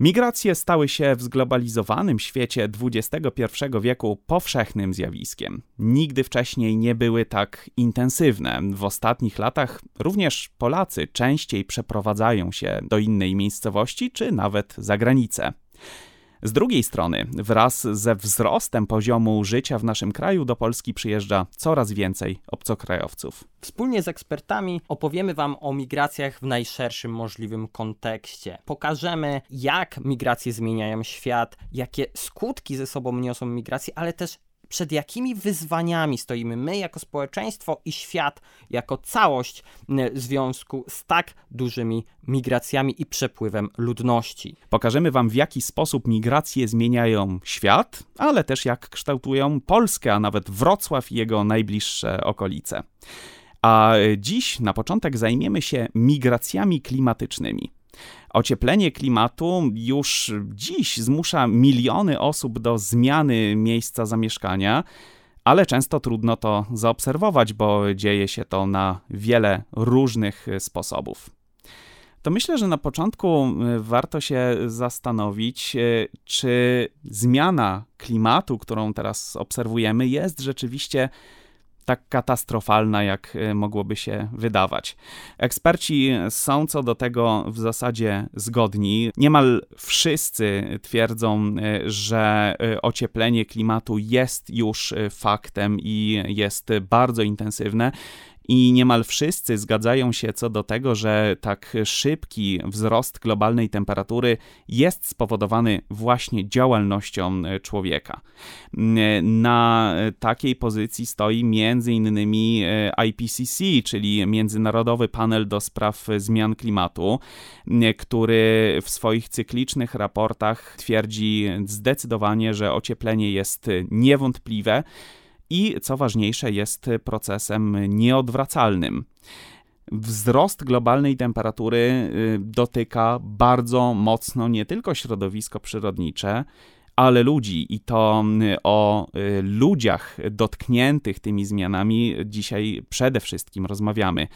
Migracje stały się w zglobalizowanym świecie XXI wieku powszechnym zjawiskiem. Nigdy wcześniej nie były tak intensywne. W ostatnich latach również Polacy częściej przeprowadzają się do innej miejscowości czy nawet za granicę. Z drugiej strony, wraz ze wzrostem poziomu życia w naszym kraju do Polski przyjeżdża coraz więcej obcokrajowców. Wspólnie z ekspertami opowiemy Wam o migracjach w najszerszym możliwym kontekście. Pokażemy, jak migracje zmieniają świat, jakie skutki ze sobą niosą migracje, ale też przed jakimi wyzwaniami stoimy my jako społeczeństwo i świat jako całość w związku z tak dużymi migracjami i przepływem ludności. Pokażemy Wam, w jaki sposób migracje zmieniają świat, ale też jak kształtują Polskę, a nawet Wrocław i jego najbliższe okolice. A dziś na początek zajmiemy się migracjami klimatycznymi. Ocieplenie klimatu już dziś zmusza miliony osób do zmiany miejsca zamieszkania, ale często trudno to zaobserwować, bo dzieje się to na wiele różnych sposobów. To myślę, że na początku y, warto się zastanowić, y, czy zmiana klimatu, którą teraz obserwujemy, jest rzeczywiście tak katastrofalna, jak e, mogłoby się wydawać. Eksperci są co do tego w zasadzie zgodni. Niemal wszyscy twierdzą, e, że e, ocieplenie klimatu jest już faktem i jest bardzo intensywne i niemal wszyscy zgadzają się co do tego, że tak szybki wzrost globalnej temperatury jest spowodowany właśnie działalnością e, człowieka. Na takiej pozycji stoi m.in. E, IPCC, czyli Międzynarodowy Panel do Spraw Zmian Klimatu, który w swoich cyklicznych raportach twierdzi zdecydowanie, że ocieplenie jest niewątpliwe i co ważniejsze, jest procesem nieodwracalnym. Wzrost globalnej temperatury y, dotyka bardzo mocno nie tylko środowisko przyrodnicze, ale ludzi i to y, o y, ludziach dotkniętych tymi zmianami dzisiaj przede wszystkim rozmawiamy.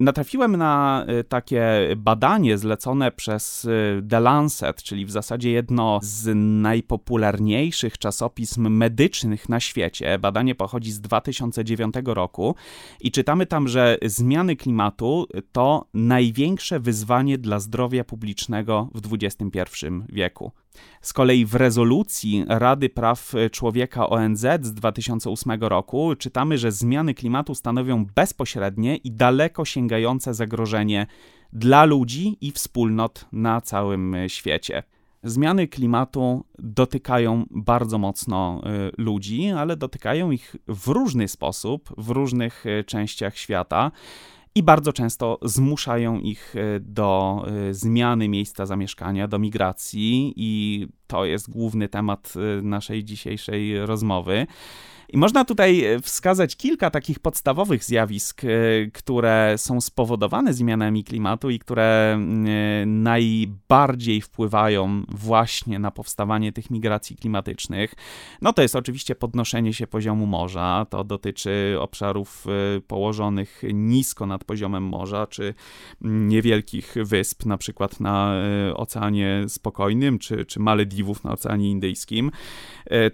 Natrafiłem na y, takie badanie zlecone przez The Lancet, czyli w zasadzie jedno z najpopularniejszych czasopism medycznych na świecie. Badanie pochodzi z 2009 roku i czytamy tam, że zmiany klimatu to największe wyzwanie dla zdrowia publicznego w XXI wieku. Z kolei w rezolucji Rady Praw Człowieka ONZ z 2008 roku czytamy, że zmiany klimatu stanowią bezpośrednie i daleko sięgające zagrożenie dla ludzi i wspólnot na całym świecie. Zmiany klimatu dotykają bardzo mocno y, ludzi, ale dotykają ich w różny sposób, w różnych y, częściach świata i bardzo często zmuszają ich e, do e, zmiany miejsca zamieszkania, do migracji, i to jest główny temat e, naszej dzisiejszej rozmowy. I można tutaj e, wskazać kilka takich podstawowych zjawisk, e, które są spowodowane zmianami klimatu i które mm, e, najbardziej wpływają właśnie na powstawanie tych migracji klimatycznych. No to jest oczywiście podnoszenie się poziomu morza. To dotyczy obszarów położonych nisko nad poziomem morza, czy mm, niewielkich wysp, na przykład na Oceanie Spokojnym, czy, czy Malediwów na Oceanie Indyjskim.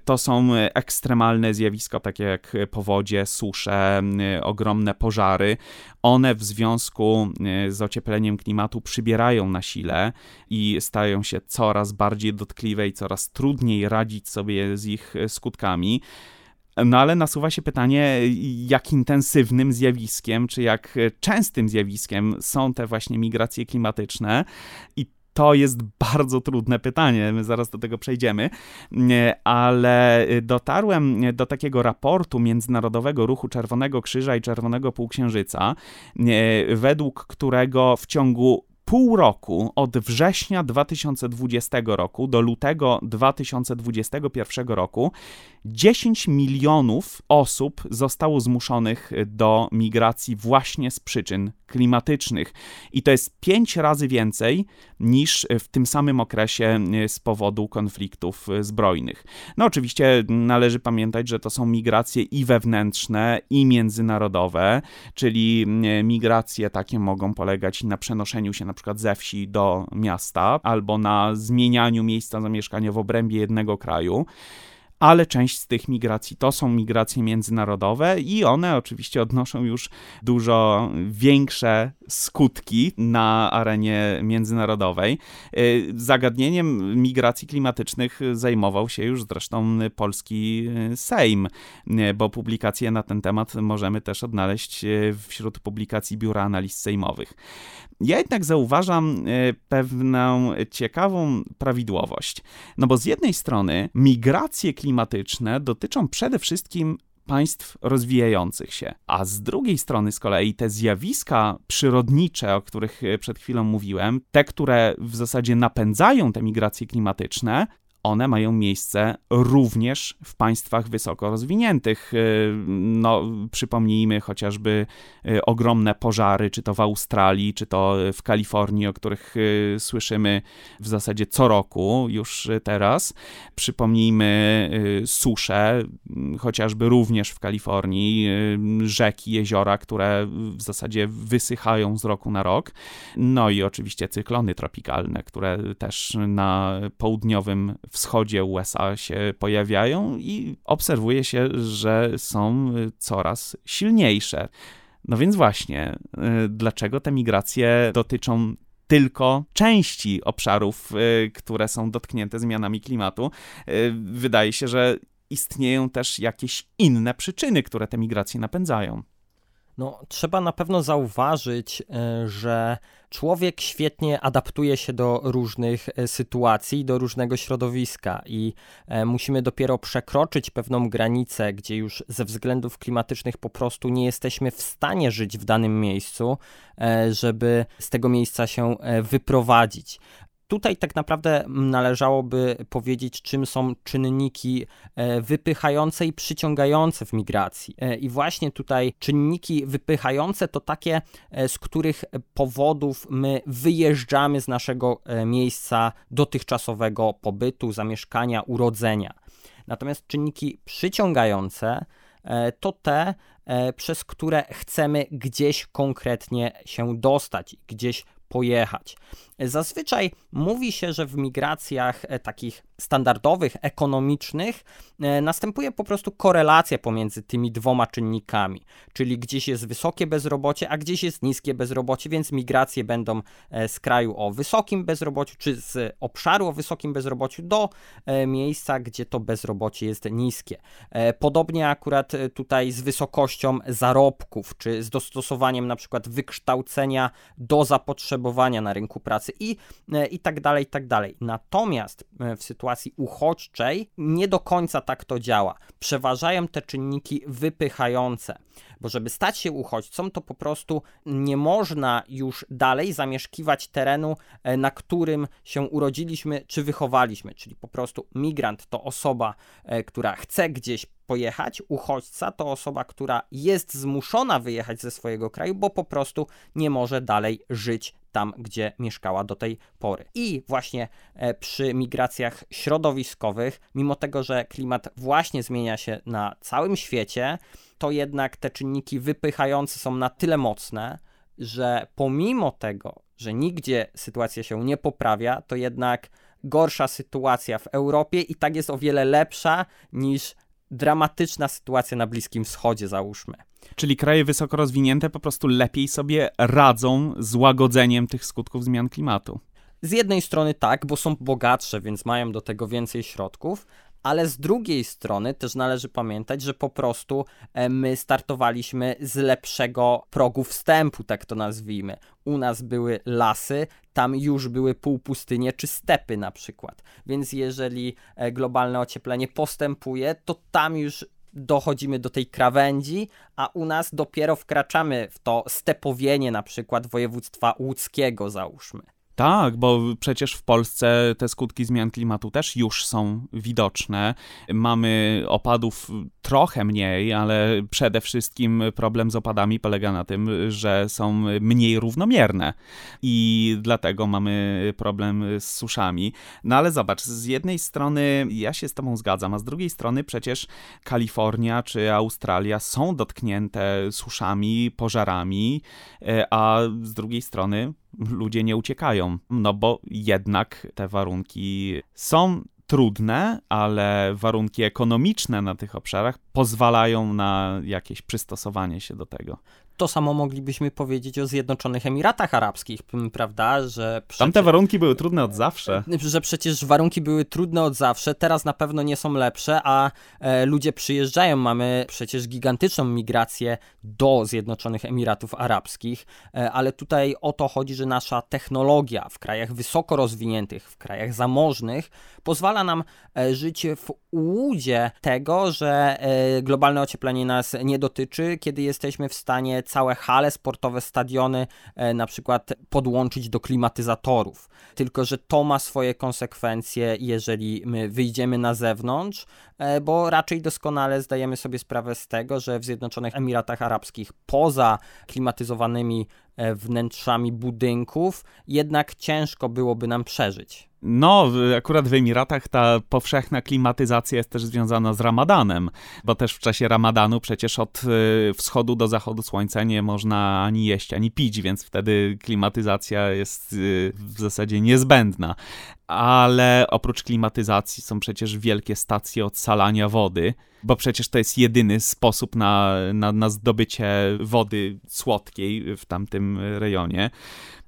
To są ekstremalne zjawiska zjawiska takie jak powodzie, susze, ogromne pożary, one w związku z ociepleniem klimatu przybierają na sile i stają się coraz bardziej dotkliwe i coraz trudniej radzić sobie z ich skutkami. No ale nasuwa się pytanie, jak intensywnym zjawiskiem, czy jak częstym zjawiskiem są te właśnie migracje klimatyczne. I to jest bardzo trudne pytanie, my zaraz do tego przejdziemy, ale dotarłem do takiego raportu Międzynarodowego Ruchu Czerwonego Krzyża i Czerwonego Półksiężyca, według którego w ciągu pół roku od września 2020 roku do lutego 2021 roku 10 milionów osób zostało zmuszonych do migracji właśnie z przyczyn klimatycznych. I to jest 5 razy więcej niż w tym samym okresie z powodu konfliktów zbrojnych. No oczywiście należy pamiętać, że to są migracje i wewnętrzne, i międzynarodowe, czyli migracje takie mogą polegać na przenoszeniu się na na przykład ze wsi do miasta, albo na zmienianiu miejsca zamieszkania w obrębie jednego kraju ale część z tych migracji to są migracje międzynarodowe i one oczywiście odnoszą już dużo większe skutki na arenie międzynarodowej. Y, zagadnieniem migracji klimatycznych zajmował się już zresztą polski Sejm, y, bo publikacje na ten temat możemy też odnaleźć y, wśród publikacji Biura Analiz Sejmowych. Ja jednak zauważam pewną ciekawą prawidłowość. No bo z jednej strony migracje klimatyczne dotyczą przede wszystkim państw rozwijających się. A z drugiej strony z kolei te zjawiska przyrodnicze, o których przed chwilą mówiłem, te, które w zasadzie napędzają te migracje klimatyczne, one mają miejsce również w państwach wysoko rozwiniętych. Y, no, przypomnijmy chociażby y, ogromne pożary, czy to w Australii, czy to w Kalifornii, o których y, słyszymy w zasadzie co roku już teraz. Przypomnijmy susze, chociażby również w Kalifornii, rzeki, jeziora, które w zasadzie wysychają z roku na rok. No i oczywiście cyklony tropikalne, które też na południowym wschodzie USA się pojawiają i obserwuje się, że są coraz silniejsze. No więc właśnie, y, dlaczego te migracje dotyczą tylko części obszarów, y, które są dotknięte zmianami klimatu? Y, wydaje się, że istnieją też jakieś inne przyczyny, które te migracje napędzają. No, trzeba na pewno zauważyć, e, że człowiek świetnie adaptuje się do różnych e, sytuacji, do różnego środowiska i e, musimy dopiero przekroczyć pewną granicę, gdzie już ze względów klimatycznych po prostu nie jesteśmy w stanie żyć w danym miejscu, żeby z tego miejsca się wyprowadzić tutaj tak naprawdę należałoby powiedzieć, czym są czynniki e, wypychające i przyciągające w migracji. E, I właśnie tutaj czynniki wypychające to takie, e, z których powodów my wyjeżdżamy z naszego miejsca dotychczasowego pobytu, zamieszkania, urodzenia. Natomiast czynniki przyciągające to te, przez które chcemy gdzieś konkretnie się dostać, gdzieś pojechać. Zazwyczaj mówi się, że w migracjach e, takich standardowych, ekonomicznych e, następuje po prostu korelacja pomiędzy tymi dwoma czynnikami, czyli gdzieś jest wysokie bezrobocie, a gdzieś jest niskie bezrobocie, więc migracje będą e, z kraju o wysokim bezrobociu, czy z obszaru o wysokim bezrobociu do miejsca, gdzie to bezrobocie jest niskie. Podobnie akurat tutaj z wysokością zarobków, czy z dostosowaniem na przykład wykształcenia do zapotrzebowania na rynku pracy pracy i, e, i tak dalej, i tak dalej. Natomiast e, w sytuacji uchodźczej nie do końca tak to działa. Przeważają te czynniki wypychające, bo żeby stać się uchodźcą, to po prostu nie można już dalej zamieszkiwać terenu, e, na którym się urodziliśmy czy wychowaliśmy, czyli po prostu migrant to osoba, która chce gdzieś pojechać, uchodźca to osoba, która jest zmuszona wyjechać ze swojego kraju, bo po prostu nie może dalej żyć tam, gdzie mieszkała do tej pory. I właśnie e, przy migracjach środowiskowych, mimo tego, że klimat właśnie zmienia się na całym świecie, to jednak te czynniki wypychające są na tyle mocne, że pomimo tego, że nigdzie sytuacja się nie poprawia, to jednak gorsza sytuacja w Europie i tak jest o wiele lepsza niż dramatyczna sytuacja na Bliskim Wschodzie, załóżmy. Czyli kraje wysoko rozwinięte po prostu lepiej sobie radzą z łagodzeniem tych skutków zmian klimatu. Z jednej strony tak, bo są bogatsze, więc mają do tego więcej środków, ale z drugiej strony też należy pamiętać, że po prostu e, my startowaliśmy z lepszego progu wstępu, tak to nazwijmy. U nas były lasy, tam już były półpustynie czy stepy na przykład. Więc jeżeli e, globalne ocieplenie postępuje, to tam już dochodzimy do tej krawędzi, a u nas dopiero wkraczamy w to stepowienie na przykład województwa łódzkiego załóżmy. Tak, bo przecież w Polsce te skutki zmian klimatu też już są widoczne. Mamy opadów trochę mniej, ale przede wszystkim problem z opadami polega na tym, że są mniej równomierne i dlatego mamy problem z suszami. No ale zobacz, z jednej strony ja się z Tobą zgadzam, a z drugiej strony przecież Kalifornia czy Australia są dotknięte suszami, pożarami, e, a z drugiej strony ludzie nie uciekają, no bo jednak te warunki są trudne, ale warunki ekonomiczne na tych obszarach pozwalają na jakieś przystosowanie się do tego to samo moglibyśmy powiedzieć o Zjednoczonych Emiratach Arabskich, prawda? Że przecież, Tamte warunki były trudne od zawsze. Że przecież warunki były trudne od zawsze, teraz na pewno nie są lepsze, a e, ludzie przyjeżdżają. Mamy przecież gigantyczną migrację do Zjednoczonych Emiratów Arabskich, e, ale tutaj o to chodzi, że nasza technologia w krajach wysoko rozwiniętych, w krajach zamożnych pozwala nam e, żyć w łudzie tego, że e, globalne ocieplenie nas nie dotyczy, kiedy jesteśmy w stanie całe hale sportowe, stadiony e, na przykład podłączyć do klimatyzatorów. Tylko, że to ma swoje konsekwencje, jeżeli my wyjdziemy na zewnątrz, e, bo raczej doskonale zdajemy sobie sprawę z tego, że w Zjednoczonych Emiratach Arabskich poza klimatyzowanymi wnętrzami budynków jednak ciężko byłoby nam przeżyć. No, akurat w Emiratach ta powszechna klimatyzacja jest też związana z Ramadanem, bo też w czasie Ramadanu przecież od y, wschodu do zachodu słońca nie można ani jeść, ani pić, więc wtedy klimatyzacja jest y, w zasadzie niezbędna. Ale oprócz klimatyzacji są przecież wielkie stacje odsalania wody, bo przecież to jest jedyny sposób na, na, na zdobycie wody słodkiej w tamtym rejonie.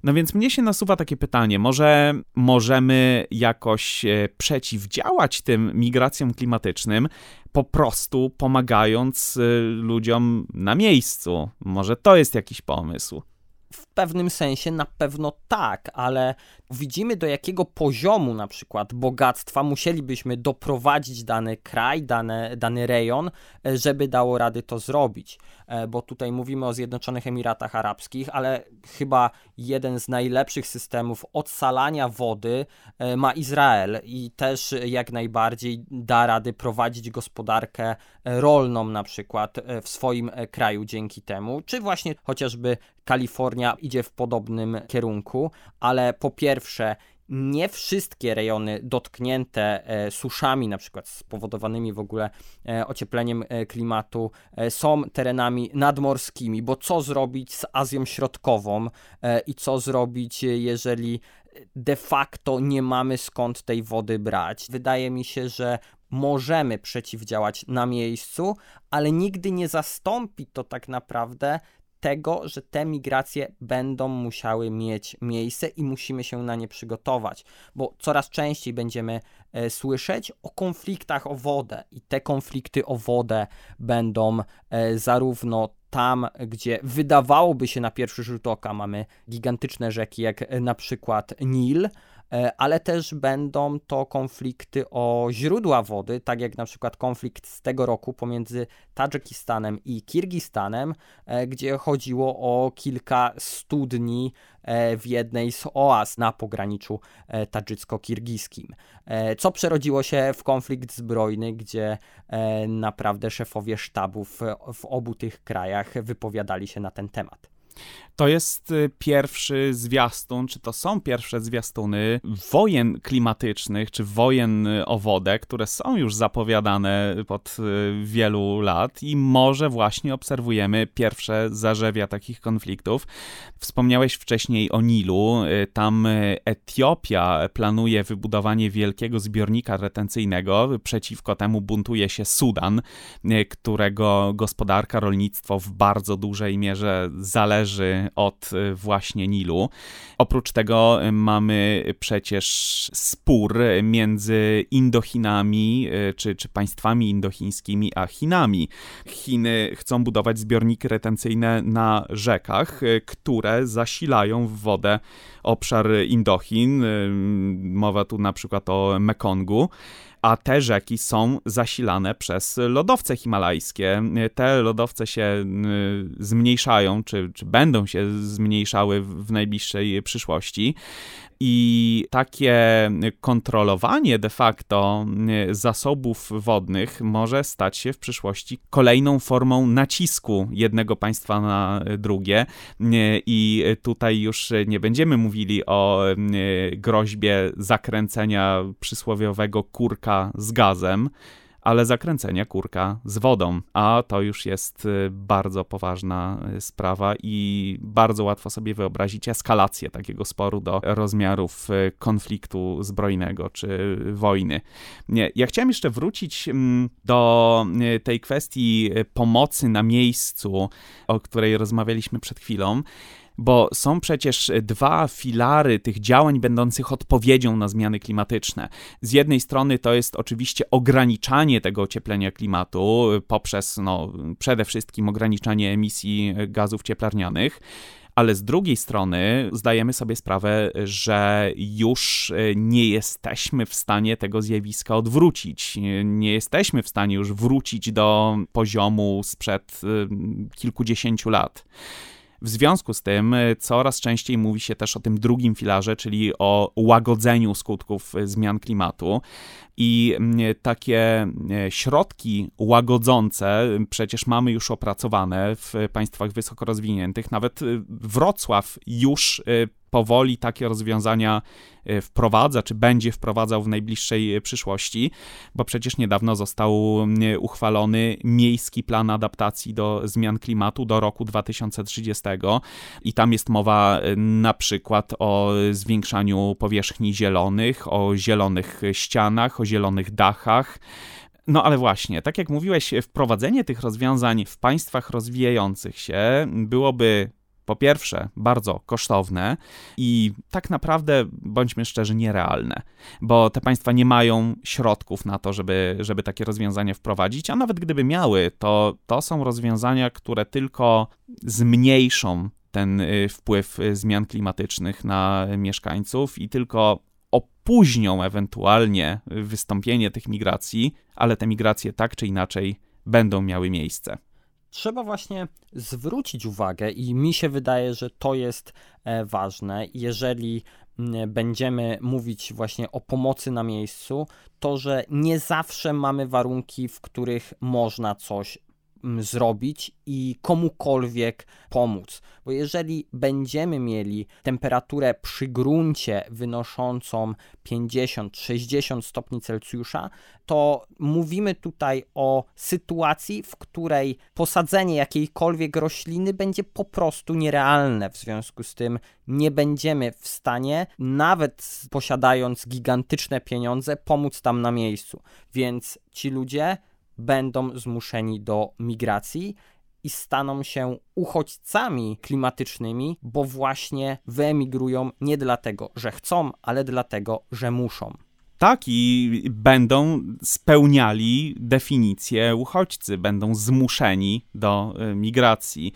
No więc mnie się nasuwa takie pytanie, może możemy jakoś e, przeciwdziałać tym migracjom klimatycznym, po prostu pomagając e, ludziom na miejscu. Może to jest jakiś pomysł. W pewnym sensie na pewno tak, ale widzimy do jakiego poziomu na przykład bogactwa musielibyśmy doprowadzić dany kraj, dane, dany rejon, e, żeby dało rady to zrobić. E, bo tutaj mówimy o Zjednoczonych Emiratach Arabskich, ale chyba jeden z najlepszych systemów odsalania wody e, ma Izrael i też jak najbardziej da rady prowadzić gospodarkę rolną na przykład w swoim kraju dzięki temu, czy właśnie chociażby Kalifornia idzie w podobnym kierunku, ale po pierwsze, nie wszystkie rejony dotknięte e, suszami, na przykład spowodowanymi w ogóle e, ociepleniem e, klimatu, są terenami nadmorskimi, bo co zrobić z Azją Środkową i co zrobić, jeżeli de facto nie mamy skąd tej wody brać? Wydaje mi się, że możemy przeciwdziałać na miejscu, ale nigdy nie zastąpi to tak naprawdę tego, że te migracje będą musiały mieć miejsce i musimy się na nie przygotować, bo coraz częściej będziemy e, słyszeć o konfliktach o wodę i te konflikty o wodę będą e, zarówno tam, gdzie wydawałoby się na pierwszy rzut oka mamy gigantyczne rzeki, jak e, na przykład Nil, ale też będą to konflikty o źródła wody, tak jak na przykład konflikt z tego roku pomiędzy Tadżykistanem i Kirgistanem, e, gdzie chodziło o kilka studni e, w jednej z oaz na pograniczu tadżycko-kirgiskim, co przerodziło się w konflikt zbrojny, gdzie naprawdę szefowie sztabów w obu tych krajach wypowiadali się na ten temat. To jest y, pierwszy zwiastun, czy to są pierwsze zwiastuny wojen klimatycznych, czy wojen y, o wodę, które są już zapowiadane pod y, wielu lat i może właśnie obserwujemy pierwsze zarzewia takich konfliktów. Wspomniałeś wcześniej o Nilu. Tam Etiopia planuje wybudowanie wielkiego zbiornika retencyjnego. Przeciwko temu buntuje się Sudan, którego gospodarka, rolnictwo w bardzo dużej mierze zależy od y, właśnie Nilu. Oprócz tego y, mamy przecież spór między Indochinami, y, czy, czy państwami indochińskimi, a Chinami. Chiny chcą budować zbiorniki retencyjne na rzekach, które zasilają w wodę obszar Indochin. Mowa tu na przykład o Mekongu a te rzeki są zasilane przez lodowce himalajskie. Te lodowce się y, zmniejszają, czy, czy będą się zmniejszały w najbliższej przyszłości. I takie kontrolowanie de facto y, zasobów wodnych może stać się w przyszłości kolejną formą nacisku jednego państwa na drugie. Y, I tutaj już nie będziemy mówili o groźbie zakręcenia przysłowiowego kurka z gazem, ale zakręcenia kurka z wodą, a to już jest y, bardzo poważna y, sprawa i bardzo łatwo sobie wyobrazić eskalację takiego sporu do rozmiarów y, konfliktu zbrojnego czy wojny. Nie, ja chciałem jeszcze wrócić mm, do tej kwestii pomocy na miejscu, o której rozmawialiśmy przed chwilą bo są przecież dwa filary tych działań będących odpowiedzią na zmiany klimatyczne. Z jednej strony to jest oczywiście ograniczanie tego ocieplenia klimatu poprzez no, przede wszystkim ograniczanie emisji gazów cieplarnianych ale z drugiej strony zdajemy sobie sprawę, że już nie jesteśmy w stanie tego zjawiska odwrócić. Nie jesteśmy w stanie już wrócić do poziomu sprzed kilkudziesięciu lat. W związku z tym e, coraz częściej mówi się też o tym drugim filarze, czyli o łagodzeniu skutków e, zmian klimatu. I takie e, środki łagodzące przecież mamy już opracowane w państwach wysoko rozwiniętych. Nawet Wrocław już powoli takie rozwiązania e, wprowadza, czy będzie wprowadzał w najbliższej e, przyszłości, bo przecież niedawno został uchwalony miejski plan adaptacji do zmian klimatu do roku 2030 i tam jest mowa e, na przykład o zwiększaniu powierzchni zielonych, o zielonych ścianach, o zielonych dachach. No ale właśnie, tak jak mówiłeś, wprowadzenie tych rozwiązań w państwach rozwijających się byłoby po pierwsze, bardzo kosztowne i tak naprawdę, bądźmy szczerzy, nierealne, bo te państwa nie mają środków na to, żeby, żeby takie rozwiązania wprowadzić, a nawet gdyby miały, to to są rozwiązania, które tylko zmniejszą ten y, wpływ y, zmian klimatycznych na mieszkańców i tylko opóźnią ewentualnie wystąpienie tych migracji, ale te migracje tak czy inaczej będą miały miejsce trzeba właśnie zwrócić uwagę, i mi się wydaje, że to jest e, ważne, jeżeli będziemy mówić właśnie o pomocy na miejscu, to że nie zawsze mamy warunki, w których można coś zrobić i komukolwiek pomóc. Bo jeżeli będziemy mieli temperaturę przy gruncie wynoszącą 50-60 stopni Celsjusza, to mówimy tutaj o sytuacji, w której posadzenie jakiejkolwiek rośliny będzie po prostu nierealne. W związku z tym nie będziemy w stanie, nawet posiadając gigantyczne pieniądze, pomóc tam na miejscu. Więc ci ludzie będą zmuszeni do migracji i staną się uchodźcami klimatycznymi, bo właśnie wyemigrują nie dlatego, że chcą, ale dlatego, że muszą. Tak, i będą spełniali definicję uchodźcy, będą zmuszeni do e, migracji.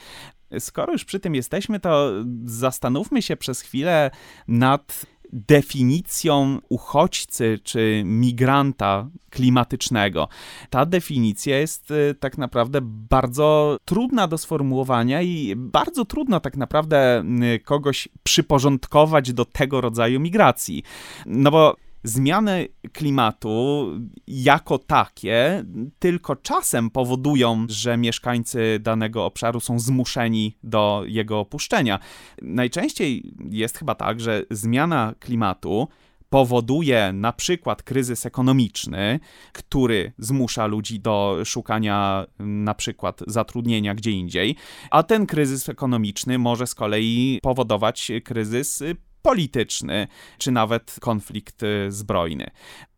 Skoro już przy tym jesteśmy, to zastanówmy się przez chwilę nad definicją uchodźcy czy migranta klimatycznego. Ta definicja jest y, tak naprawdę bardzo trudna do sformułowania i bardzo trudno tak naprawdę y, kogoś przyporządkować do tego rodzaju migracji. No bo zmiany klimatu jako takie tylko czasem powodują, że mieszkańcy danego obszaru są zmuszeni do jego opuszczenia. Najczęściej jest chyba tak, że zmiana klimatu powoduje na przykład kryzys ekonomiczny, który zmusza ludzi do szukania na przykład zatrudnienia gdzie indziej, a ten kryzys ekonomiczny może z kolei powodować kryzys polityczny, czy nawet konflikt y, zbrojny.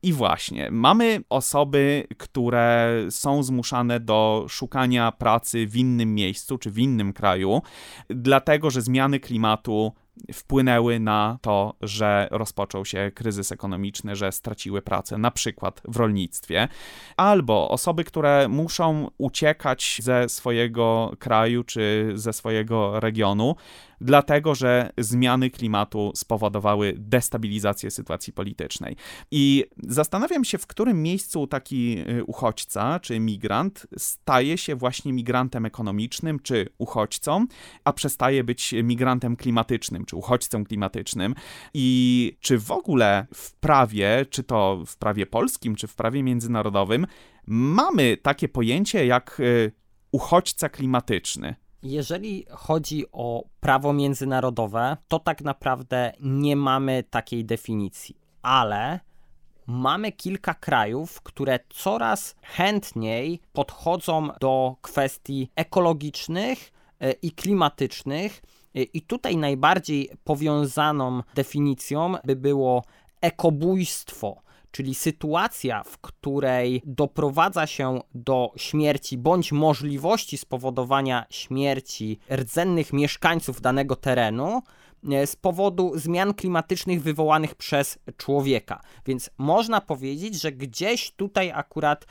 I właśnie, mamy osoby, które są zmuszane do szukania pracy w innym miejscu czy w innym kraju, dlatego że zmiany klimatu wpłynęły na to, że rozpoczął się kryzys ekonomiczny, że straciły pracę, na przykład w rolnictwie, albo osoby, które muszą uciekać ze swojego kraju czy ze swojego regionu, dlatego że zmiany klimatu spowodowały destabilizację sytuacji politycznej. I zastanawiam się, w którym miejscu taki y, uchodźca czy migrant staje się właśnie migrantem ekonomicznym czy uchodźcą, a przestaje być migrantem klimatycznym czy uchodźcą klimatycznym. I czy w ogóle w prawie, czy to w prawie polskim, czy w prawie międzynarodowym, mamy takie pojęcie jak y, uchodźca klimatyczny. Jeżeli chodzi o prawo międzynarodowe, to tak naprawdę nie mamy takiej definicji, ale mamy kilka krajów, które coraz chętniej podchodzą do kwestii ekologicznych e, i klimatycznych. E, I tutaj najbardziej powiązaną definicją by było ekobójstwo, czyli sytuacja, w której doprowadza się do śmierci bądź możliwości spowodowania śmierci rdzennych mieszkańców danego terenu e, z powodu zmian klimatycznych wywołanych przez człowieka. Więc można powiedzieć, że gdzieś tutaj akurat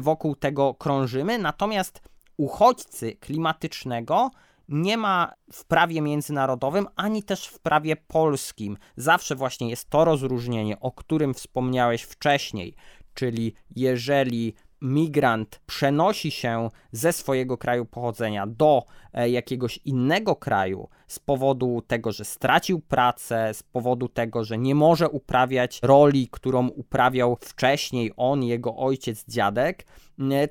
wokół tego krążymy, natomiast uchodźcy klimatycznego nie ma w prawie międzynarodowym, ani też w prawie polskim. Zawsze właśnie jest to rozróżnienie, o którym wspomniałeś wcześniej, czyli jeżeli migrant przenosi się ze swojego kraju pochodzenia do e, jakiegoś innego kraju z powodu tego, że stracił pracę, z powodu tego, że nie może uprawiać roli, którą uprawiał wcześniej on, jego ojciec, dziadek,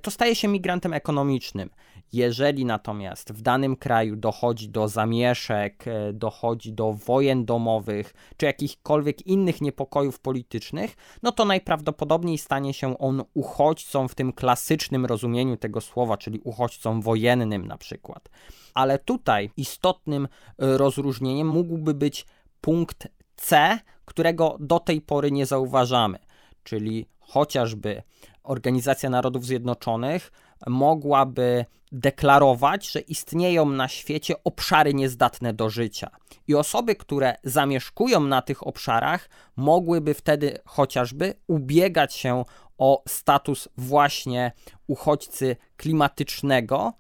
to staje się migrantem ekonomicznym. Jeżeli natomiast w danym kraju dochodzi do zamieszek, e, dochodzi do wojen domowych, czy jakichkolwiek innych niepokojów politycznych, no to najprawdopodobniej stanie się on uchodźcą w tym klasycznym rozumieniu tego słowa, czyli uchodźcą wojennym na przykład. Ale tutaj istotnym e, rozróżnieniem mógłby być punkt C, którego do tej pory nie zauważamy, czyli chociażby Organizacja Narodów Zjednoczonych mogłaby deklarować, że istnieją na świecie obszary niezdatne do życia. I osoby, które zamieszkują na tych obszarach, mogłyby wtedy chociażby ubiegać się o status właśnie uchodźcy klimatycznego,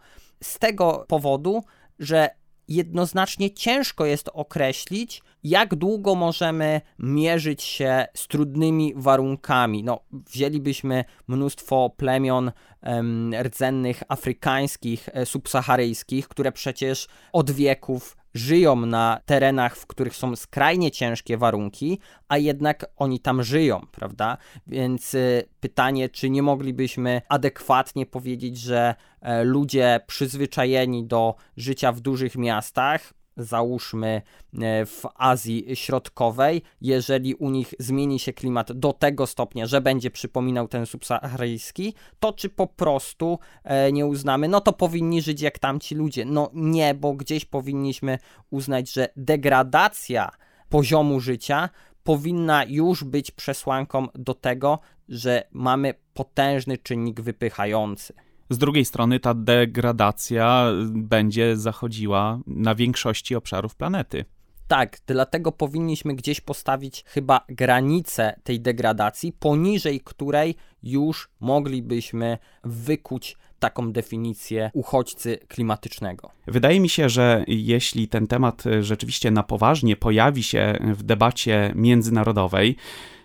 z tego powodu, że jednoznacznie ciężko jest określić, jak długo możemy mierzyć się z trudnymi warunkami. No, wzięlibyśmy mnóstwo plemion em, rdzennych afrykańskich, e, subsaharyjskich, które przecież od wieków żyją na terenach, w których są skrajnie ciężkie warunki, a jednak oni tam żyją, prawda? Więc y, pytanie, czy nie moglibyśmy adekwatnie powiedzieć, że e, ludzie przyzwyczajeni do życia w dużych miastach, załóżmy e, w Azji Środkowej, jeżeli u nich zmieni się klimat do tego stopnia, że będzie przypominał ten subsaharyjski, to czy po prostu e, nie uznamy, no to powinni żyć jak tamci ludzie. No nie, bo gdzieś powinniśmy uznać, że degradacja poziomu życia powinna już być przesłanką do tego, że mamy potężny czynnik wypychający. Z drugiej strony ta degradacja będzie zachodziła na większości obszarów planety. Tak, dlatego powinniśmy gdzieś postawić chyba granicę tej degradacji, poniżej której już moglibyśmy wykuć taką definicję uchodźcy klimatycznego. Wydaje mi się, że jeśli ten temat rzeczywiście na poważnie pojawi się w debacie międzynarodowej,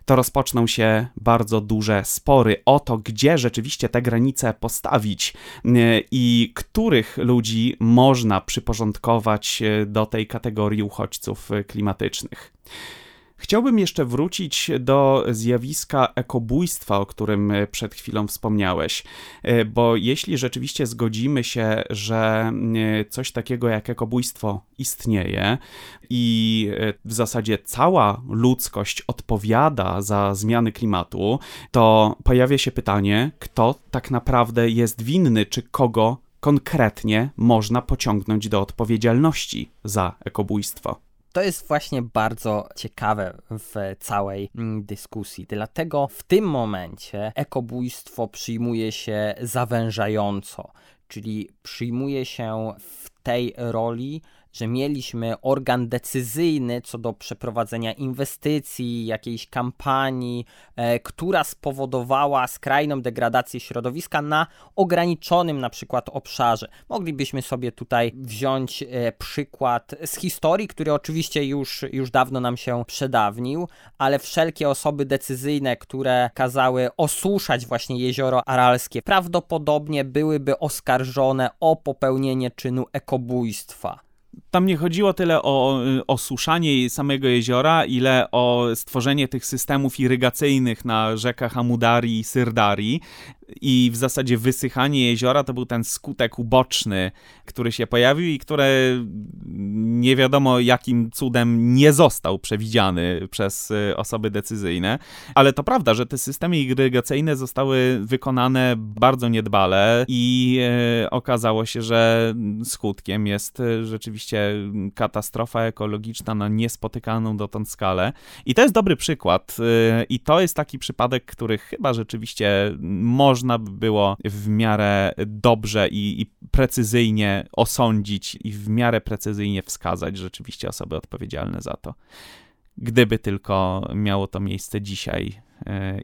to rozpoczną się bardzo duże spory o to, gdzie rzeczywiście te granice postawić y, i których ludzi można przyporządkować y, do tej kategorii uchodźców klimatycznych. Chciałbym jeszcze wrócić do zjawiska ekobójstwa, o którym e, przed chwilą wspomniałeś, e, bo jeśli rzeczywiście zgodzimy się, że e, coś takiego jak ekobójstwo istnieje i w zasadzie cała ludzkość odpowiada za zmiany klimatu, to pojawia się pytanie, kto tak naprawdę jest winny, czy kogo konkretnie można pociągnąć do odpowiedzialności za ekobójstwo. To jest właśnie bardzo ciekawe w całej mm, dyskusji. Dlatego w tym momencie ekobójstwo przyjmuje się zawężająco, czyli przyjmuje się w tej roli że mieliśmy organ decyzyjny co do przeprowadzenia inwestycji, jakiejś kampanii, e, która spowodowała skrajną degradację środowiska na ograniczonym na przykład obszarze. Moglibyśmy sobie tutaj wziąć e, przykład z historii, który oczywiście już, już dawno nam się przedawnił, ale wszelkie osoby decyzyjne, które kazały osuszać właśnie jezioro aralskie, prawdopodobnie byłyby oskarżone o popełnienie czynu ekobójstwa tam nie chodziło tyle o osuszanie samego jeziora, ile o stworzenie tych systemów irygacyjnych na rzekach Amudari i Syrdari, i w zasadzie wysychanie jeziora to był ten skutek uboczny, który się pojawił i który nie wiadomo jakim cudem nie został przewidziany przez y, osoby decyzyjne. Ale to prawda, że te systemy irygacyjne zostały wykonane bardzo niedbale i e, okazało się, że skutkiem jest y, rzeczywiście katastrofa ekologiczna na niespotykaną dotąd skalę. I to jest dobry przykład. Y, I to jest taki przypadek, który chyba rzeczywiście można by było w miarę dobrze i, i, precyzyjnie osądzić i w miarę precyzyjnie wskazać rzeczywiście osoby odpowiedzialne za to. Gdyby tylko miało to miejsce dzisiaj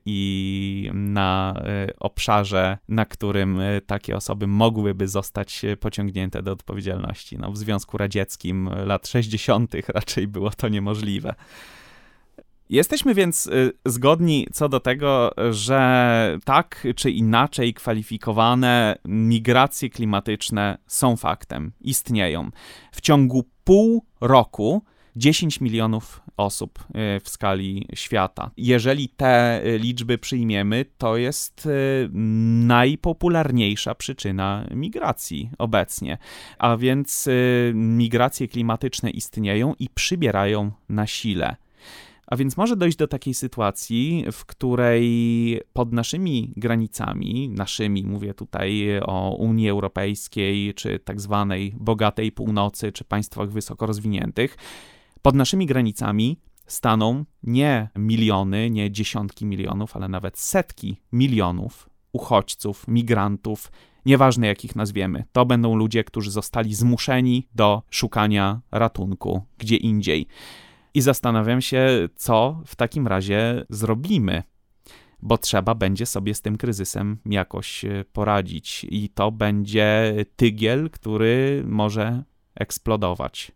i na e, obszarze, na którym e, takie osoby mogłyby zostać pociągnięte do odpowiedzialności. No, w Związku Radzieckim lat 60. raczej było to niemożliwe. Jesteśmy więc zgodni co do tego, że tak czy inaczej kwalifikowane migracje klimatyczne są faktem, istnieją. W ciągu pół roku 10 milionów osób y, w skali świata. Jeżeli te liczby przyjmiemy, to jest y, najpopularniejsza przyczyna migracji obecnie. A więc migracje klimatyczne istnieją i przybierają na sile. A więc może dojść do takiej sytuacji, w której pod naszymi granicami, naszymi, mówię tutaj o Unii Europejskiej, czy tak zwanej bogatej północy, czy państwach wysoko rozwiniętych, pod naszymi granicami staną nie miliony, nie dziesiątki milionów, ale nawet setki milionów uchodźców, migrantów, nieważne jak ich nazwiemy. To będą ludzie, którzy zostali zmuszeni do szukania ratunku gdzie indziej. I zastanawiam się, co w takim razie zrobimy, bo trzeba będzie sobie z tym kryzysem jakoś e, poradzić, i to będzie tygiel, który może eksplodować.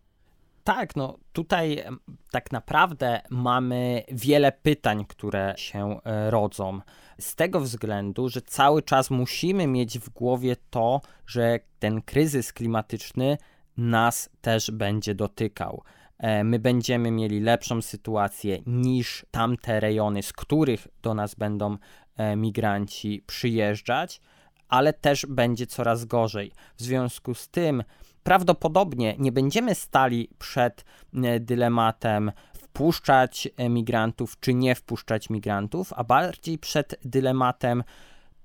Tak, no tutaj tak naprawdę mamy wiele pytań, które się e, rodzą. Z tego względu, że cały czas musimy mieć w głowie to, że ten kryzys klimatyczny nas też będzie dotykał. E, my będziemy mieli lepszą sytuację niż tamte rejony, z których do nas będą e, migranci przyjeżdżać, ale też będzie coraz gorzej. W związku z tym prawdopodobnie nie będziemy stali przed e, dylematem wpuszczać migrantów czy nie wpuszczać migrantów, a bardziej przed dylematem,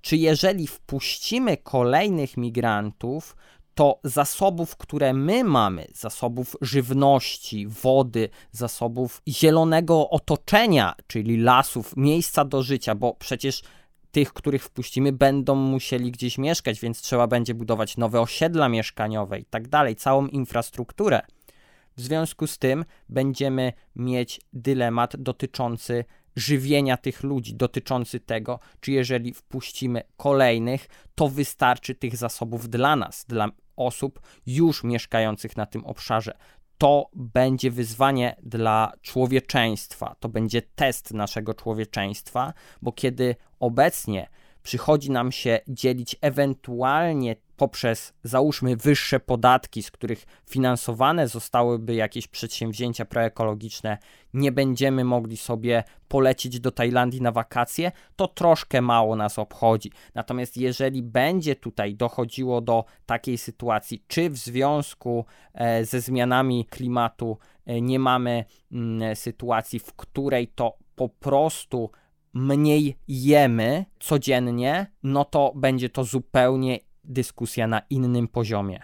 czy jeżeli wpuścimy kolejnych migrantów, to zasobów, które my mamy, zasobów żywności, wody, zasobów zielonego otoczenia, czyli lasów, miejsca do życia, bo przecież tych, których wpuścimy, będą musieli gdzieś mieszkać, więc trzeba będzie budować nowe osiedla mieszkaniowe i tak dalej, całą infrastrukturę. W związku z tym będziemy mieć dylemat dotyczący żywienia tych ludzi, dotyczący tego, czy jeżeli wpuścimy kolejnych, to wystarczy tych zasobów dla nas, dla osób już mieszkających na tym obszarze. To będzie wyzwanie dla człowieczeństwa, to będzie test naszego człowieczeństwa, bo kiedy obecnie przychodzi nam się dzielić ewentualnie poprzez, załóżmy, wyższe podatki, z których finansowane zostałyby jakieś przedsięwzięcia proekologiczne, nie będziemy mogli sobie polecieć do Tajlandii na wakacje, to troszkę mało nas obchodzi. Natomiast jeżeli będzie tutaj dochodziło do takiej sytuacji, czy w związku e, ze zmianami klimatu e, nie mamy mm, sytuacji, w której to po prostu mniej jemy codziennie, no to będzie to zupełnie dyskusja na innym poziomie.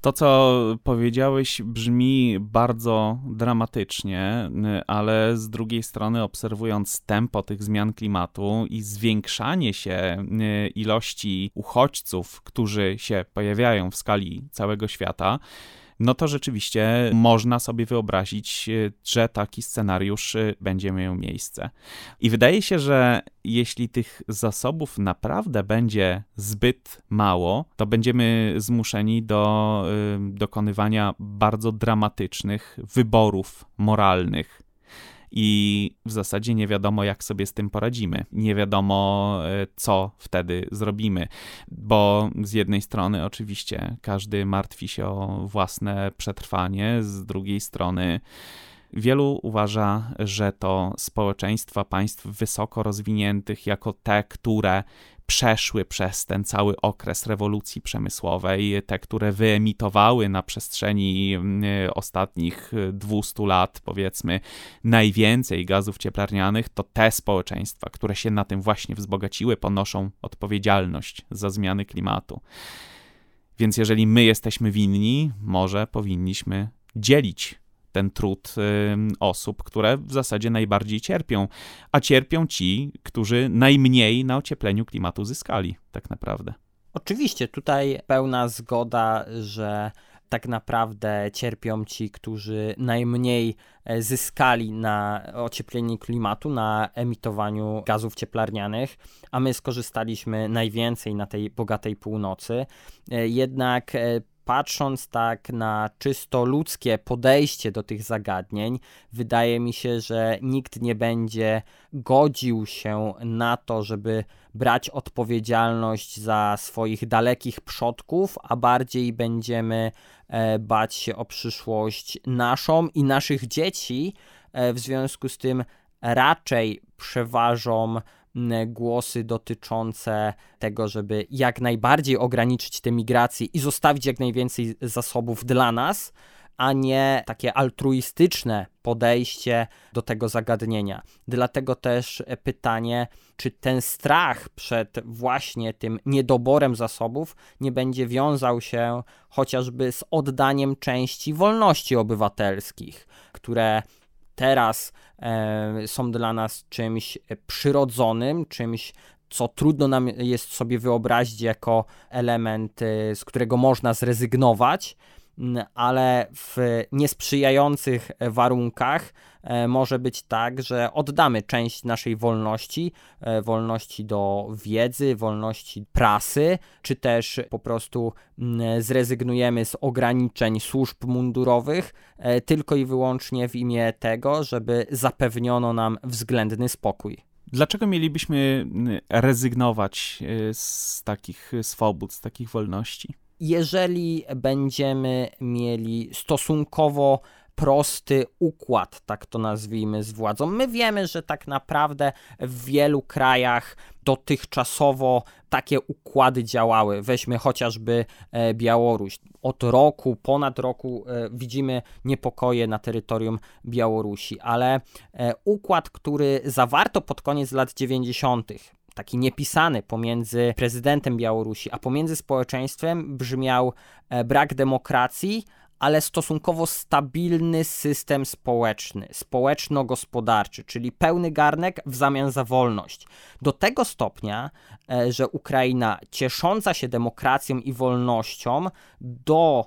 To, co powiedziałeś, brzmi bardzo dramatycznie, ale z drugiej strony, obserwując tempo tych zmian klimatu i zwiększanie się ilości uchodźców, którzy się pojawiają w skali całego świata, no to rzeczywiście można sobie wyobrazić, e, że taki scenariusz e, będzie miał miejsce. I wydaje się, że jeśli tych zasobów naprawdę będzie zbyt mało, to będziemy zmuszeni do e, dokonywania bardzo dramatycznych wyborów moralnych i w zasadzie nie wiadomo, jak sobie z tym poradzimy. Nie wiadomo, e, co wtedy zrobimy, bo z jednej strony oczywiście każdy martwi się o własne przetrwanie, z drugiej strony Wielu uważa, że to społeczeństwa państw wysoko rozwiniętych, jako te, które przeszły przez ten cały okres rewolucji przemysłowej, te, które wyemitowały na przestrzeni mm, ostatnich 200 lat, powiedzmy, najwięcej gazów cieplarnianych, to te społeczeństwa, które się na tym właśnie wzbogaciły, ponoszą odpowiedzialność za zmiany klimatu. Więc jeżeli my jesteśmy winni, może powinniśmy dzielić ten trud osób, które w zasadzie najbardziej cierpią, a cierpią ci, którzy najmniej na ociepleniu klimatu zyskali, tak naprawdę. Oczywiście, tutaj pełna zgoda, że tak naprawdę cierpią ci, którzy najmniej e, zyskali na ociepleniu klimatu, na emitowaniu gazów cieplarnianych, a my skorzystaliśmy najwięcej na tej bogatej północy. E, jednak e, patrząc tak na czysto ludzkie podejście do tych zagadnień, wydaje mi się, że nikt nie będzie godził się na to, żeby brać odpowiedzialność za swoich dalekich przodków, a bardziej będziemy e, bać się o przyszłość naszą i naszych dzieci. E, w związku z tym raczej przeważą głosy dotyczące tego, żeby jak najbardziej ograniczyć te migracje i zostawić jak najwięcej zasobów dla nas, a nie takie altruistyczne podejście do tego zagadnienia. Dlatego też pytanie, czy ten strach przed właśnie tym niedoborem zasobów nie będzie wiązał się chociażby z oddaniem części wolności obywatelskich, które teraz e, są dla nas czymś przyrodzonym, czymś, co trudno nam jest sobie wyobrazić jako element, e, z którego można zrezygnować ale w niesprzyjających warunkach e, może być tak, że oddamy część naszej wolności, e, wolności do wiedzy, wolności prasy, czy też po prostu zrezygnujemy z ograniczeń służb mundurowych e, tylko i wyłącznie w imię tego, żeby zapewniono nam względny spokój. Dlaczego mielibyśmy rezygnować z takich swobód, z takich wolności? Jeżeli będziemy mieli stosunkowo prosty układ, tak to nazwijmy, z władzą. My wiemy, że tak naprawdę w wielu krajach dotychczasowo takie układy działały. Weźmy chociażby e, Białoruś. Od roku, ponad roku e, widzimy niepokoje na terytorium Białorusi, ale e, układ, który zawarto pod koniec lat 90., taki niepisany pomiędzy prezydentem Białorusi, a pomiędzy społeczeństwem brzmiał e, brak demokracji, ale stosunkowo stabilny system społeczny, społeczno-gospodarczy, czyli pełny garnek w zamian za wolność. Do tego stopnia, e, że Ukraina ciesząca się demokracją i wolnością do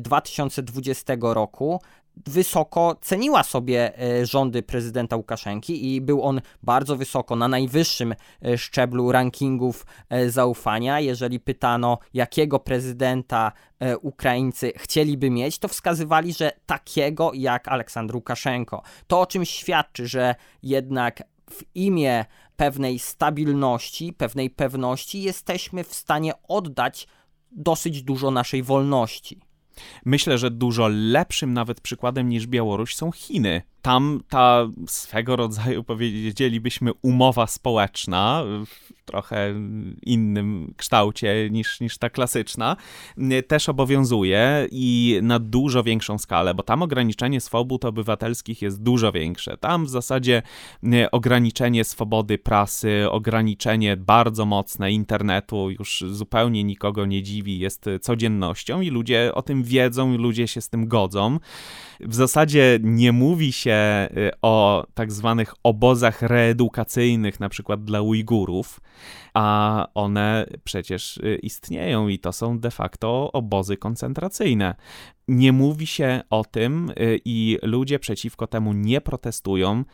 2020 e, roku wysoko ceniła sobie e, rządy prezydenta Łukaszenki i był on bardzo wysoko, na najwyższym e, szczeblu rankingów e, zaufania. Jeżeli pytano, jakiego prezydenta Ukraińcy chcieliby mieć, to wskazywali, że takiego jak Aleksandr Łukaszenko. To o czym świadczy, że jednak w imię pewnej stabilności, pewnej pewności jesteśmy w stanie oddać dosyć dużo naszej wolności. Myślę, że dużo lepszym nawet przykładem niż Białoruś są Chiny tam ta swego rodzaju, powiedzielibyśmy, umowa społeczna w trochę innym kształcie niż, niż ta klasyczna, też obowiązuje i na dużo większą skalę, bo tam ograniczenie swobód obywatelskich jest dużo większe. Tam w zasadzie ograniczenie swobody prasy, ograniczenie bardzo mocne internetu już zupełnie nikogo nie dziwi, jest codziennością i ludzie o tym wiedzą, i ludzie się z tym godzą. W zasadzie nie mówi się y, o tak zwanych obozach reedukacyjnych, na przykład dla Ujgurów, a one przecież y, istnieją i to są de facto obozy koncentracyjne. Nie mówi się o tym y, i ludzie przeciwko temu nie protestują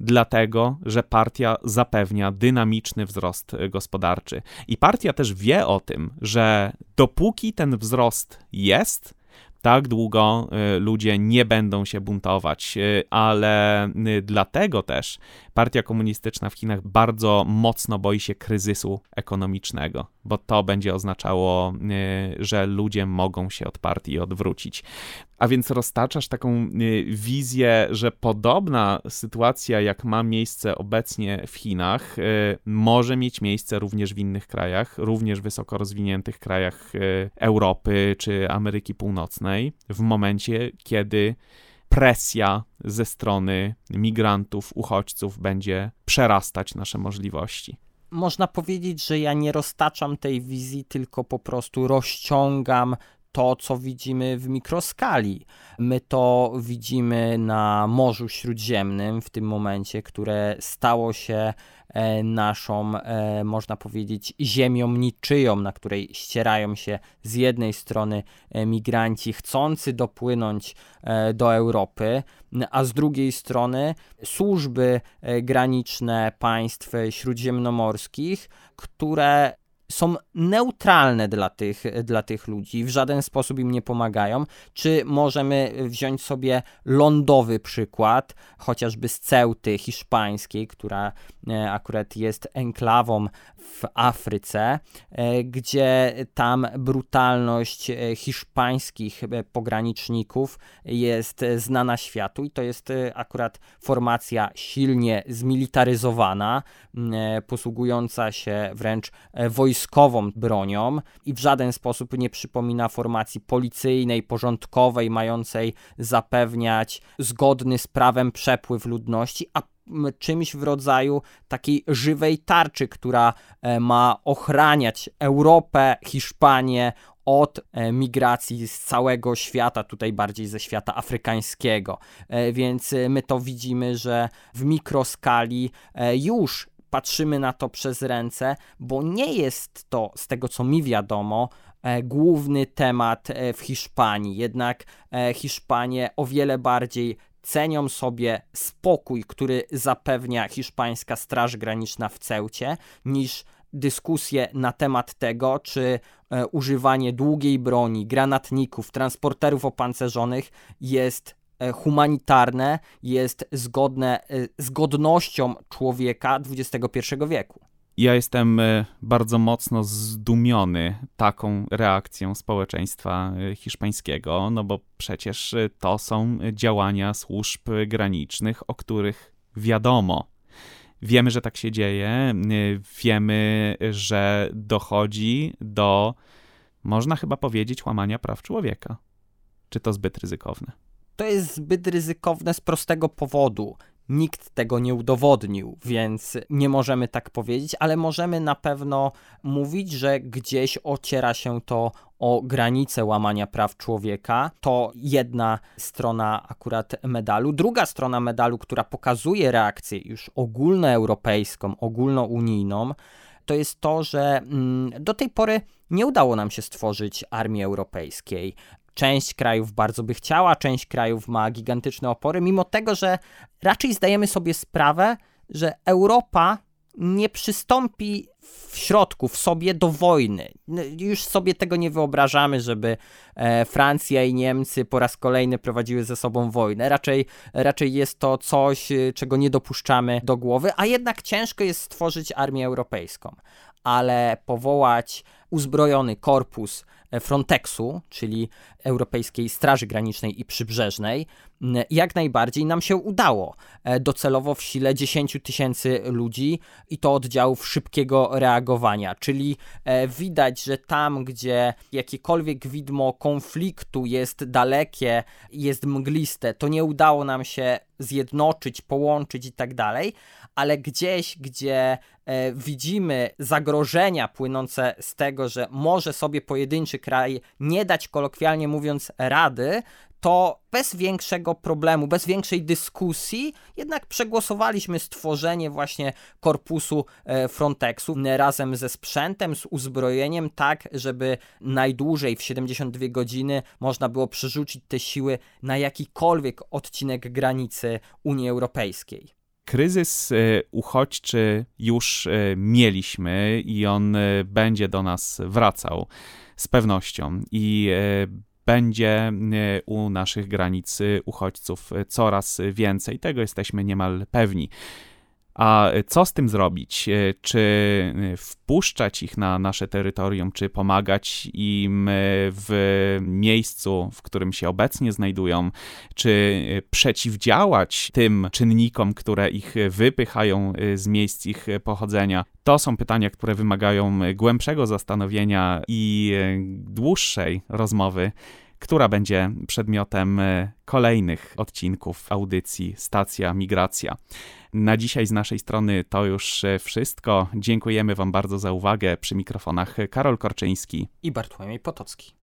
dlatego, że partia zapewnia dynamiczny wzrost gospodarczy. I partia też wie o tym, że dopóki ten wzrost jest, tak długo y, ludzie nie będą się buntować, y, ale y, dlatego też Partia Komunistyczna w Chinach bardzo mocno boi się kryzysu ekonomicznego, bo to będzie oznaczało, że ludzie mogą się od partii odwrócić. A więc roztaczasz taką wizję, że podobna sytuacja, jak ma miejsce obecnie w Chinach, może mieć miejsce również w innych krajach, również wysoko rozwiniętych krajach Europy czy Ameryki Północnej, w momencie, kiedy presja ze strony migrantów, uchodźców będzie przerastać nasze możliwości. Można powiedzieć, że ja nie roztaczam tej wizji, tylko po prostu rozciągam to, co widzimy w mikroskali. My to widzimy na Morzu Śródziemnym w tym momencie, które stało się E, naszą, e, można powiedzieć, ziemią niczyją, na której ścierają się z jednej strony e, migranci chcący dopłynąć do Europy, a z drugiej strony służby graniczne państw śródziemnomorskich, które są neutralne dla tych, dla tych ludzi, w żaden sposób im nie pomagają. Czy możemy wziąć sobie lądowy przykład, chociażby z Ceuty hiszpańskiej, która e, akurat jest enklawą w Afryce, e, gdzie tam brutalność e, hiszpańskich pograniczników jest znana światu i to jest akurat formacja silnie zmilitaryzowana, posługująca się wręcz wojskową bronią i w żaden sposób nie przypomina formacji policyjnej, porządkowej, mającej zapewniać zgodny z prawem przepływ ludności, a czymś w rodzaju takiej żywej tarczy, która e, ma ochraniać Europę, Hiszpanię od e, migracji z całego świata, tutaj bardziej ze świata afrykańskiego. E, więc my to widzimy, że w mikroskali już patrzymy na to przez ręce, bo nie jest to, z tego co mi wiadomo, główny temat w Hiszpanii. Jednak Hiszpanie o wiele bardziej cenią sobie spokój, który zapewnia hiszpańska Straż Graniczna w Ceucie, niż dyskusję na temat tego, czy używanie długiej broni, granatników, transporterów opancerzonych jest E, humanitarne jest zgodne e, z godnością człowieka XXI wieku. Ja jestem e, bardzo mocno zdumiony taką reakcją społeczeństwa hiszpańskiego, no bo przecież to są działania służb granicznych, o których wiadomo. Wiemy, że tak się dzieje, wiemy, że dochodzi do, można chyba powiedzieć, łamania praw człowieka. Czy to zbyt ryzykowne? to jest zbyt ryzykowne z prostego powodu. Nikt tego nie udowodnił, więc nie możemy tak powiedzieć, ale możemy na pewno mówić, że gdzieś ociera się to o granice łamania praw człowieka. To jedna strona akurat medalu. Druga strona medalu, która pokazuje reakcję już ogólnoeuropejską, ogólnounijną, to jest to, że mm, do tej pory nie udało nam się stworzyć armii europejskiej. Część krajów bardzo by chciała, część krajów ma gigantyczne opory, mimo tego, że raczej zdajemy sobie sprawę, że Europa nie przystąpi w środku, w sobie do wojny. Już sobie tego nie wyobrażamy, żeby e, Francja i Niemcy po raz kolejny prowadziły ze sobą wojnę. Raczej, raczej jest to coś, e, czego nie dopuszczamy do głowy, a jednak ciężko jest stworzyć armię europejską. Ale powołać uzbrojony korpus Frontexu, czyli Europejskiej Straży Granicznej i Przybrzeżnej, jak najbardziej nam się udało. E, docelowo w sile 10 tysięcy ludzi i to oddziałów szybkiego reagowania, czyli e, widać, że tam, gdzie jakiekolwiek widmo konfliktu jest dalekie, jest mgliste, to nie udało nam się zjednoczyć, połączyć i tak dalej, ale gdzieś, gdzie e, widzimy zagrożenia płynące z tego, że może sobie pojedynczy kraj nie dać kolokwialnie mówiąc rady, to bez większego problemu, bez większej dyskusji, jednak przegłosowaliśmy stworzenie właśnie korpusu e, Frontexu razem ze sprzętem, z uzbrojeniem, tak żeby najdłużej w 72 godziny można było przerzucić te siły na jakikolwiek odcinek granicy Unii Europejskiej. Kryzys e, uchodźczy już e, mieliśmy i on będzie do nas wracał z pewnością. I będzie u naszych granic uchodźców coraz więcej. Tego jesteśmy niemal pewni. A co z tym zrobić? E, czy e, wpuszczać ich na nasze terytorium, czy pomagać im e, w miejscu, w którym się obecnie znajdują, czy przeciwdziałać tym czynnikom, które ich wypychają z miejsc ich pochodzenia? To są pytania, które wymagają głębszego zastanowienia i dłuższej rozmowy która będzie przedmiotem kolejnych odcinków audycji Stacja Migracja. Na dzisiaj z naszej strony to już e, wszystko. Dziękujemy Wam bardzo za uwagę. Przy mikrofonach Karol Korczyński i Bartłomiej Potocki.